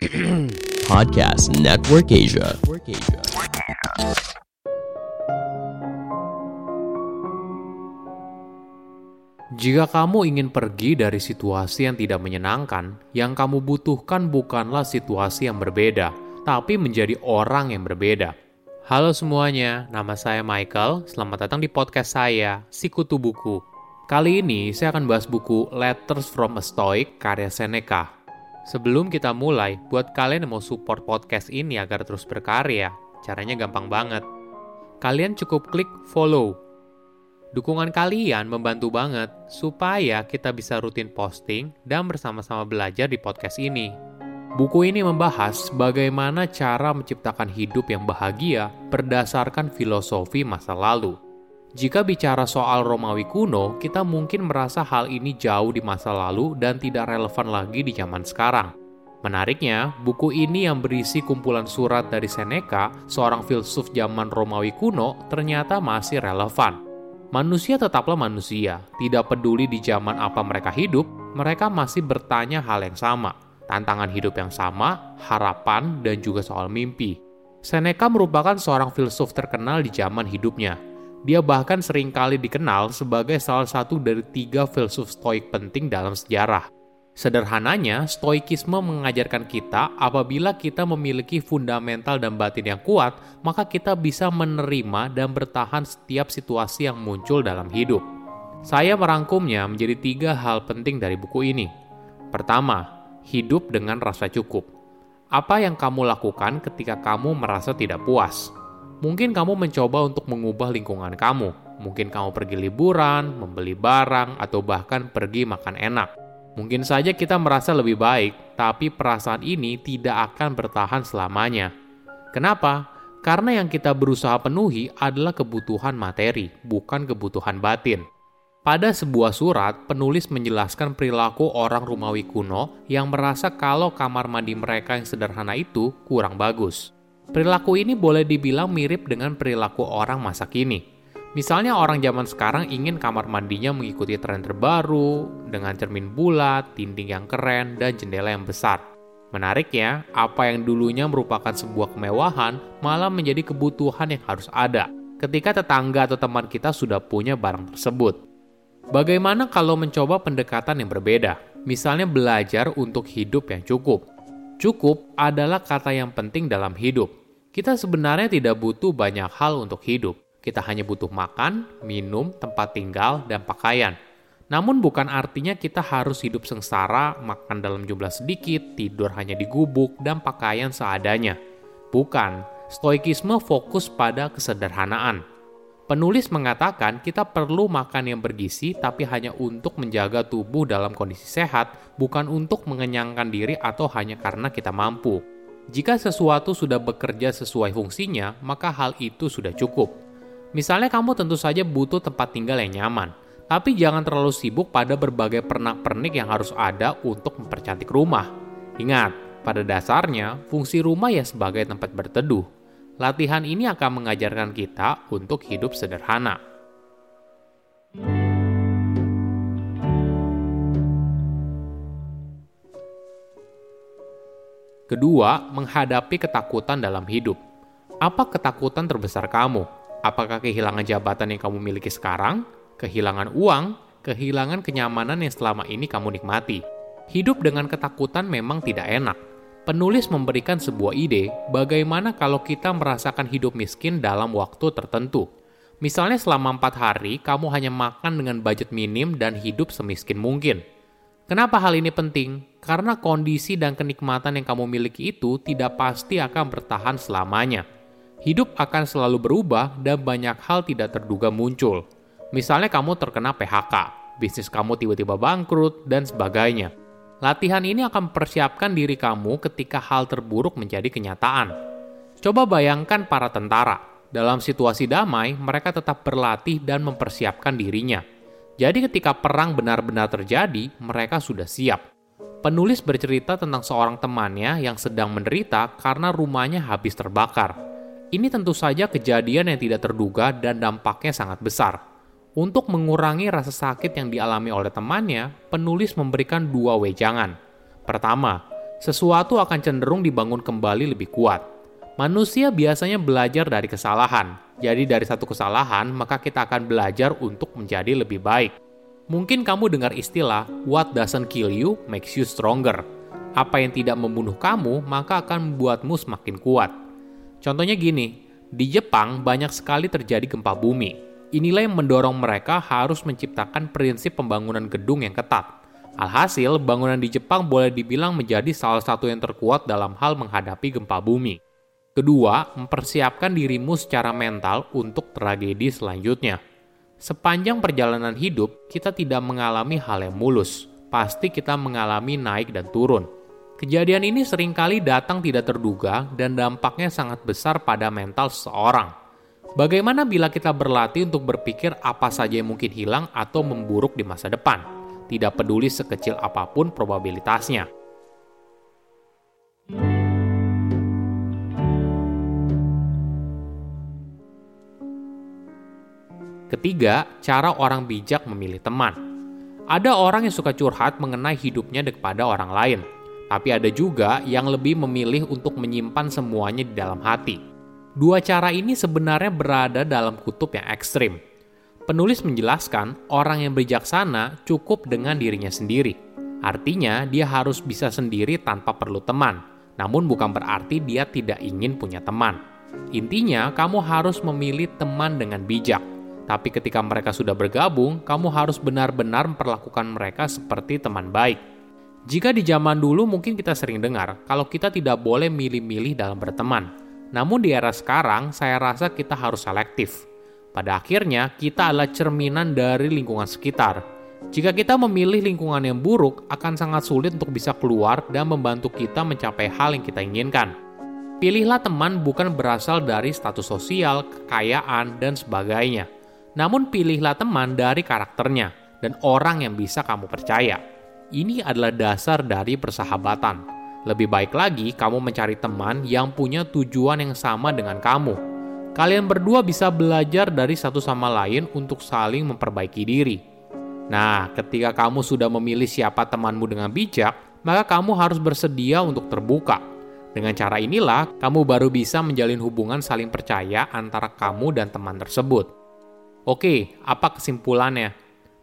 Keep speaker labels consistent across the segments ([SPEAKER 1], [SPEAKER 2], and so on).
[SPEAKER 1] Podcast Network Asia.
[SPEAKER 2] Jika kamu ingin pergi dari situasi yang tidak menyenangkan, yang kamu butuhkan bukanlah situasi yang berbeda, tapi menjadi orang yang berbeda. Halo semuanya, nama saya Michael. Selamat datang di podcast saya, Sikutu Buku. Kali ini saya akan bahas buku Letters from a Stoic karya Seneca. Sebelum kita mulai, buat kalian yang mau support podcast ini agar terus berkarya, caranya gampang banget. Kalian cukup klik follow Dukungan kalian membantu banget supaya kita bisa rutin posting dan bersama-sama belajar di podcast ini. Buku ini membahas bagaimana cara menciptakan hidup yang bahagia berdasarkan filosofi masa lalu. Jika bicara soal Romawi kuno, kita mungkin merasa hal ini jauh di masa lalu dan tidak relevan lagi di zaman sekarang. Menariknya, buku ini yang berisi kumpulan surat dari Seneca, seorang filsuf zaman Romawi kuno, ternyata masih relevan. Manusia tetaplah manusia, tidak peduli di zaman apa mereka hidup, mereka masih bertanya hal yang sama, tantangan hidup yang sama, harapan, dan juga soal mimpi. Seneca merupakan seorang filsuf terkenal di zaman hidupnya. Dia bahkan sering kali dikenal sebagai salah satu dari tiga filsuf stoik penting dalam sejarah. Sederhananya, stoikisme mengajarkan kita apabila kita memiliki fundamental dan batin yang kuat, maka kita bisa menerima dan bertahan setiap situasi yang muncul dalam hidup. Saya merangkumnya menjadi tiga hal penting dari buku ini. Pertama, hidup dengan rasa cukup. Apa yang kamu lakukan ketika kamu merasa tidak puas? Mungkin kamu mencoba untuk mengubah lingkungan kamu. Mungkin kamu pergi liburan, membeli barang, atau bahkan pergi makan enak. Mungkin saja kita merasa lebih baik, tapi perasaan ini tidak akan bertahan selamanya. Kenapa? Karena yang kita berusaha penuhi adalah kebutuhan materi, bukan kebutuhan batin. Pada sebuah surat, penulis menjelaskan perilaku orang Romawi kuno yang merasa kalau kamar mandi mereka yang sederhana itu kurang bagus. Perilaku ini boleh dibilang mirip dengan perilaku orang masa kini Misalnya orang zaman sekarang ingin kamar mandinya mengikuti tren terbaru, dengan cermin bulat, dinding yang keren, dan jendela yang besar. Menarik ya, apa yang dulunya merupakan sebuah kemewahan malah menjadi kebutuhan yang harus ada ketika tetangga atau teman kita sudah punya barang tersebut. Bagaimana kalau mencoba pendekatan yang berbeda? Misalnya belajar untuk hidup yang cukup. Cukup adalah kata yang penting dalam hidup. Kita sebenarnya tidak butuh banyak hal untuk hidup kita hanya butuh makan, minum, tempat tinggal, dan pakaian. Namun bukan artinya kita harus hidup sengsara, makan dalam jumlah sedikit, tidur hanya di gubuk, dan pakaian seadanya. Bukan, stoikisme fokus pada kesederhanaan. Penulis mengatakan kita perlu makan yang bergizi tapi hanya untuk menjaga tubuh dalam kondisi sehat, bukan untuk mengenyangkan diri atau hanya karena kita mampu. Jika sesuatu sudah bekerja sesuai fungsinya, maka hal itu sudah cukup. Misalnya kamu tentu saja butuh tempat tinggal yang nyaman, tapi jangan terlalu sibuk pada berbagai pernak-pernik yang harus ada untuk mempercantik rumah. Ingat, pada dasarnya fungsi rumah ya sebagai tempat berteduh. Latihan ini akan mengajarkan kita untuk hidup sederhana. Kedua, menghadapi ketakutan dalam hidup. Apa ketakutan terbesar kamu? Apakah kehilangan jabatan yang kamu miliki sekarang, kehilangan uang, kehilangan kenyamanan yang selama ini kamu nikmati? Hidup dengan ketakutan memang tidak enak. Penulis memberikan sebuah ide bagaimana kalau kita merasakan hidup miskin dalam waktu tertentu. Misalnya selama empat hari, kamu hanya makan dengan budget minim dan hidup semiskin mungkin. Kenapa hal ini penting? Karena kondisi dan kenikmatan yang kamu miliki itu tidak pasti akan bertahan selamanya hidup akan selalu berubah dan banyak hal tidak terduga muncul. Misalnya kamu terkena PHK, bisnis kamu tiba-tiba bangkrut, dan sebagainya. Latihan ini akan mempersiapkan diri kamu ketika hal terburuk menjadi kenyataan. Coba bayangkan para tentara. Dalam situasi damai, mereka tetap berlatih dan mempersiapkan dirinya. Jadi ketika perang benar-benar terjadi, mereka sudah siap. Penulis bercerita tentang seorang temannya yang sedang menderita karena rumahnya habis terbakar ini tentu saja kejadian yang tidak terduga dan dampaknya sangat besar. Untuk mengurangi rasa sakit yang dialami oleh temannya, penulis memberikan dua wejangan. Pertama, sesuatu akan cenderung dibangun kembali lebih kuat. Manusia biasanya belajar dari kesalahan, jadi dari satu kesalahan maka kita akan belajar untuk menjadi lebih baik. Mungkin kamu dengar istilah "what doesn't kill you makes you stronger". Apa yang tidak membunuh kamu maka akan membuatmu semakin kuat. Contohnya gini, di Jepang banyak sekali terjadi gempa bumi. Inilah yang mendorong mereka harus menciptakan prinsip pembangunan gedung yang ketat. Alhasil, bangunan di Jepang boleh dibilang menjadi salah satu yang terkuat dalam hal menghadapi gempa bumi. Kedua, mempersiapkan dirimu secara mental untuk tragedi selanjutnya. Sepanjang perjalanan hidup, kita tidak mengalami hal yang mulus. Pasti kita mengalami naik dan turun. Kejadian ini sering kali datang tidak terduga dan dampaknya sangat besar pada mental seseorang. Bagaimana bila kita berlatih untuk berpikir apa saja yang mungkin hilang atau memburuk di masa depan? Tidak peduli sekecil apa pun probabilitasnya. Ketiga, cara orang bijak memilih teman. Ada orang yang suka curhat mengenai hidupnya kepada orang lain, tapi ada juga yang lebih memilih untuk menyimpan semuanya di dalam hati. Dua cara ini sebenarnya berada dalam kutub yang ekstrim. Penulis menjelaskan orang yang bijaksana cukup dengan dirinya sendiri. Artinya, dia harus bisa sendiri tanpa perlu teman. Namun bukan berarti dia tidak ingin punya teman. Intinya, kamu harus memilih teman dengan bijak tapi ketika mereka sudah bergabung, kamu harus benar-benar memperlakukan mereka seperti teman baik. Jika di zaman dulu mungkin kita sering dengar kalau kita tidak boleh milih-milih dalam berteman. Namun di era sekarang, saya rasa kita harus selektif. Pada akhirnya, kita adalah cerminan dari lingkungan sekitar. Jika kita memilih lingkungan yang buruk, akan sangat sulit untuk bisa keluar dan membantu kita mencapai hal yang kita inginkan. Pilihlah teman bukan berasal dari status sosial, kekayaan, dan sebagainya namun pilihlah teman dari karakternya dan orang yang bisa kamu percaya. Ini adalah dasar dari persahabatan. Lebih baik lagi kamu mencari teman yang punya tujuan yang sama dengan kamu. Kalian berdua bisa belajar dari satu sama lain untuk saling memperbaiki diri. Nah, ketika kamu sudah memilih siapa temanmu dengan bijak, maka kamu harus bersedia untuk terbuka. Dengan cara inilah, kamu baru bisa menjalin hubungan saling percaya antara kamu dan teman tersebut. Oke, apa kesimpulannya?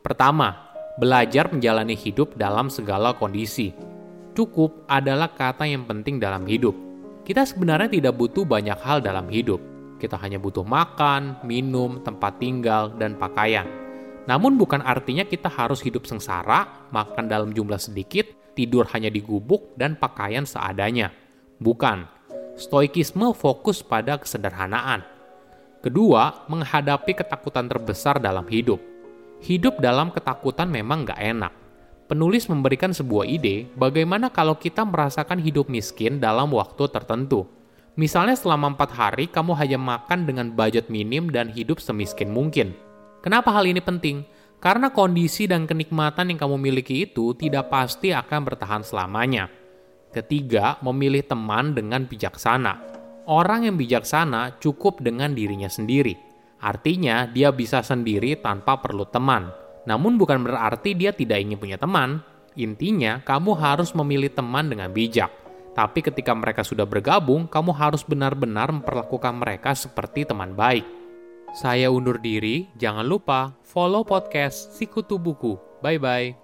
[SPEAKER 2] Pertama, belajar menjalani hidup dalam segala kondisi. Cukup adalah kata yang penting dalam hidup. Kita sebenarnya tidak butuh banyak hal dalam hidup. Kita hanya butuh makan, minum, tempat tinggal, dan pakaian. Namun bukan artinya kita harus hidup sengsara, makan dalam jumlah sedikit, tidur hanya di gubuk, dan pakaian seadanya. Bukan. Stoikisme fokus pada kesederhanaan Kedua, menghadapi ketakutan terbesar dalam hidup. Hidup dalam ketakutan memang nggak enak. Penulis memberikan sebuah ide bagaimana kalau kita merasakan hidup miskin dalam waktu tertentu. Misalnya selama empat hari kamu hanya makan dengan budget minim dan hidup semiskin mungkin. Kenapa hal ini penting? Karena kondisi dan kenikmatan yang kamu miliki itu tidak pasti akan bertahan selamanya. Ketiga, memilih teman dengan bijaksana. Orang yang bijaksana cukup dengan dirinya sendiri. Artinya, dia bisa sendiri tanpa perlu teman. Namun bukan berarti dia tidak ingin punya teman. Intinya, kamu harus memilih teman dengan bijak. Tapi ketika mereka sudah bergabung, kamu harus benar-benar memperlakukan mereka seperti teman baik. Saya undur diri, jangan lupa follow podcast Sikutu Buku. Bye-bye.